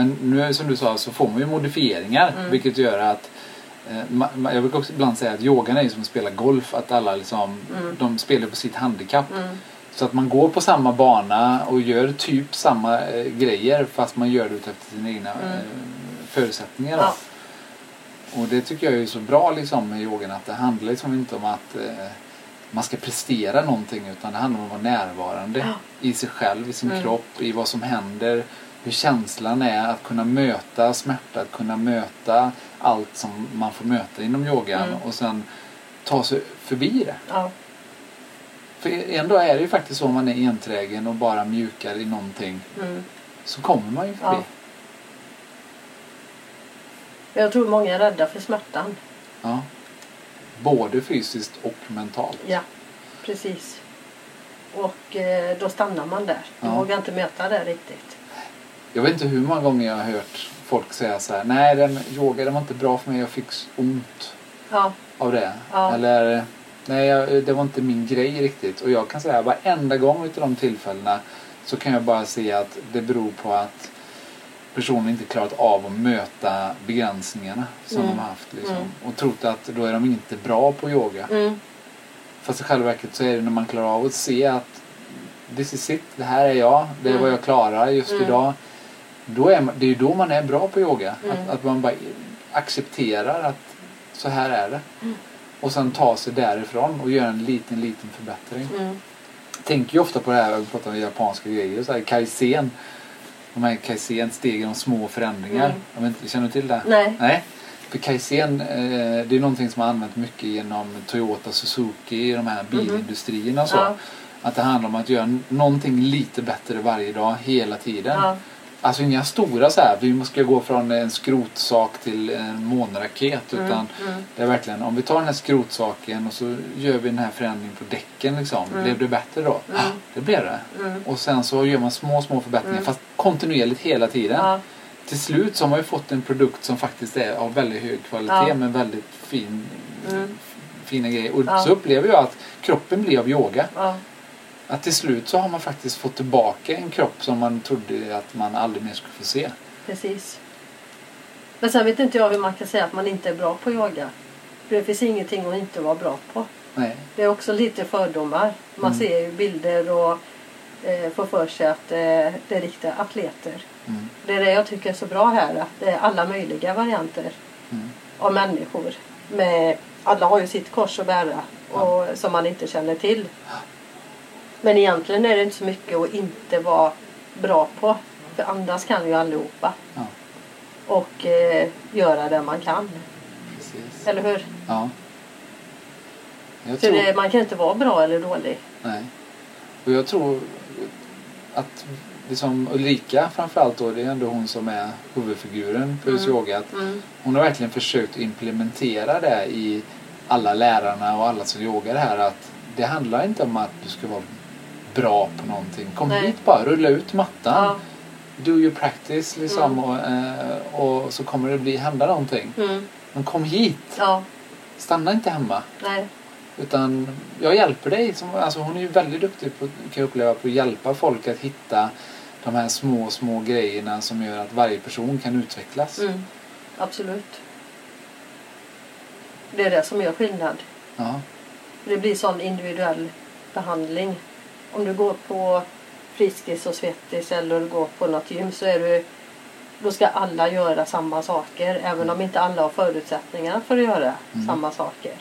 Men nu som du sa så får man ju modifieringar Mm. vilket gör att eh, jag brukar också ibland säga att yogan är som att spela golf. Att alla liksom, Mm. de spelar på sitt handikapp. Mm. Så att man går på samma bana och gör typ samma eh, grejer fast man gör det utefter sina egna Mm. eh, förutsättningar. Ja. Och det tycker jag är så bra liksom med yogan att det handlar liksom inte om att eh, man ska prestera någonting utan det handlar om att vara närvarande Ja. i sig själv, i sin Mm. kropp, i vad som händer. Hur känslan är att kunna möta smärta, att kunna möta allt som man får möta inom yogan Mm. och sen ta sig förbi det. Ja. För en dag är det ju faktiskt så om man är enträgen och bara mjukar i någonting Mm. så kommer man ju förbi. Ja. Jag tror många är rädda för smärtan. Ja. Både fysiskt och mentalt. Ja, precis. Och eh, då stannar man där. Du Ja. vågar inte möta det riktigt. Jag vet inte hur många gånger jag har hört folk säga så här. Nej, den yoga den var inte bra för mig. Jag fick ont Ja, av det. Ja. Eller nej, jag, det var inte min grej riktigt. Och jag kan säga varenda gång utav de tillfällena så kan jag bara se att det beror på att personen inte klarat av att möta begränsningarna som Mm. de har haft. Liksom. Mm. Och trott att då är de inte bra på yoga. mm. Fast i själva verket så är det när man klarar av att se att this is it, det här är jag, det är Mm. vad jag klarar just Mm. idag. Då är man, det är ju då man är bra på yoga. Mm. Att, att man bara accepterar att så här är det. Mm. Och sen ta sig därifrån och göra en liten, liten förbättring. Mm. Tänker ju ofta på det här, vi pratar om japanska grejer, så här kaizen. De här kaizen, stegen om små förändringar. Mm. Jag känner du till det? Nej. Nej. För kaizen, eh, det är någonting som har använt mycket genom Toyota, Suzuki, de här bilindustrierna och så. Ja. Att det handlar om att göra någonting lite bättre varje dag, hela tiden. Ja. Alltså inga stora så här, vi ska gå från en skrotsak till en månraket. Mm. Utan Mm. det är verkligen, om vi tar den här skrotsaken och så gör vi den här förändringen på däcken liksom. Mm. Blev det bättre då? Mm. Ja, det blev det. Mm. Och sen så gör man små, små förbättringar Mm. fast kontinuerligt hela tiden. Ja. Till slut så har man ju fått en produkt som faktiskt är av väldigt hög kvalitet Ja. med väldigt fin, Mm. fina grejer. Och Ja. så upplever jag att kroppen blir av yoga. Ja. Att till slut så har man faktiskt fått tillbaka en kropp som man trodde att man aldrig mer skulle få se. Precis. Men sen vet inte jag hur man kan säga att man inte är bra på yoga. För det finns ingenting att inte vara bra på. Nej. Det är också lite fördomar. Man Mm. ser ju bilder och eh, får för sig att eh, det är riktiga atleter. Mm. Det är det jag tycker är så bra här. Att det är alla möjliga varianter Mm. av människor. Med, alla har ju sitt kors att bära och, som man inte känner till. Men egentligen är det inte så mycket att inte vara bra på. För andas kan ju allihopa. Ja, Och eh, göra det man kan. precis. Eller hur? Ja. Jag Så tror, det, man kan inte vara bra eller dålig. nej. Och jag tror att liksom Ulrika framförallt då, det är ändå hon som är huvudfiguren på Mm. yoga. Att Mm. hon har verkligen försökt implementera det i alla lärarna och alla som yogar det här att det handlar inte om att du ska vara bra på någonting. Kom Nej. hit bara, rulla ut mattan. Ja. Do your practice liksom Mm. och, eh, och så kommer det bli, hända någonting. Mm. Men kom hit! Ja. Stanna inte hemma. Nej. Utan jag hjälper dig. Alltså hon är ju väldigt duktig på, kan jag uppleva, på att hjälpa folk att hitta de här små, små grejerna som gör att varje person kan utvecklas. Mm. Absolut. Det är det som gör skillnad. Ja. Det blir sån individuell behandling. Om du går på Friskis och Svettis eller går på något gym så är du då ska alla göra samma saker även om inte alla har förutsättningar för att göra Mm. samma saker.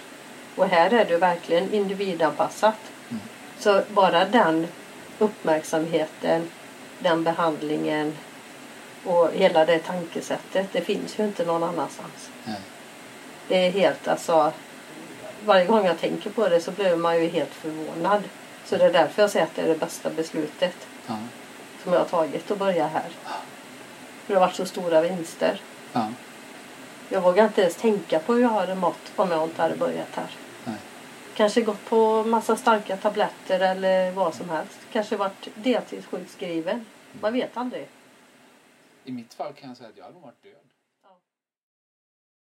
Och här är det verkligen individanpassat. Mm. Så bara den uppmärksamheten, den behandlingen och hela det tankesättet, det finns ju inte någon annanstans. Nej. Det är helt alltså varje gång jag tänker på det så blir man ju helt förvånad. Så det är därför jag säger att det är det bästa beslutet Ja. som jag har tagit att börja här. För det har varit så stora vinster. Ja. Jag vågar inte ens tänka på hur jag hade mått om jag inte hade börjat här. Nej. Kanske gått på massa starka tabletter eller vad som helst. Kanske varit deltidssjukskriven. Man vet aldrig. I mitt fall kan jag säga att jag hade varit död.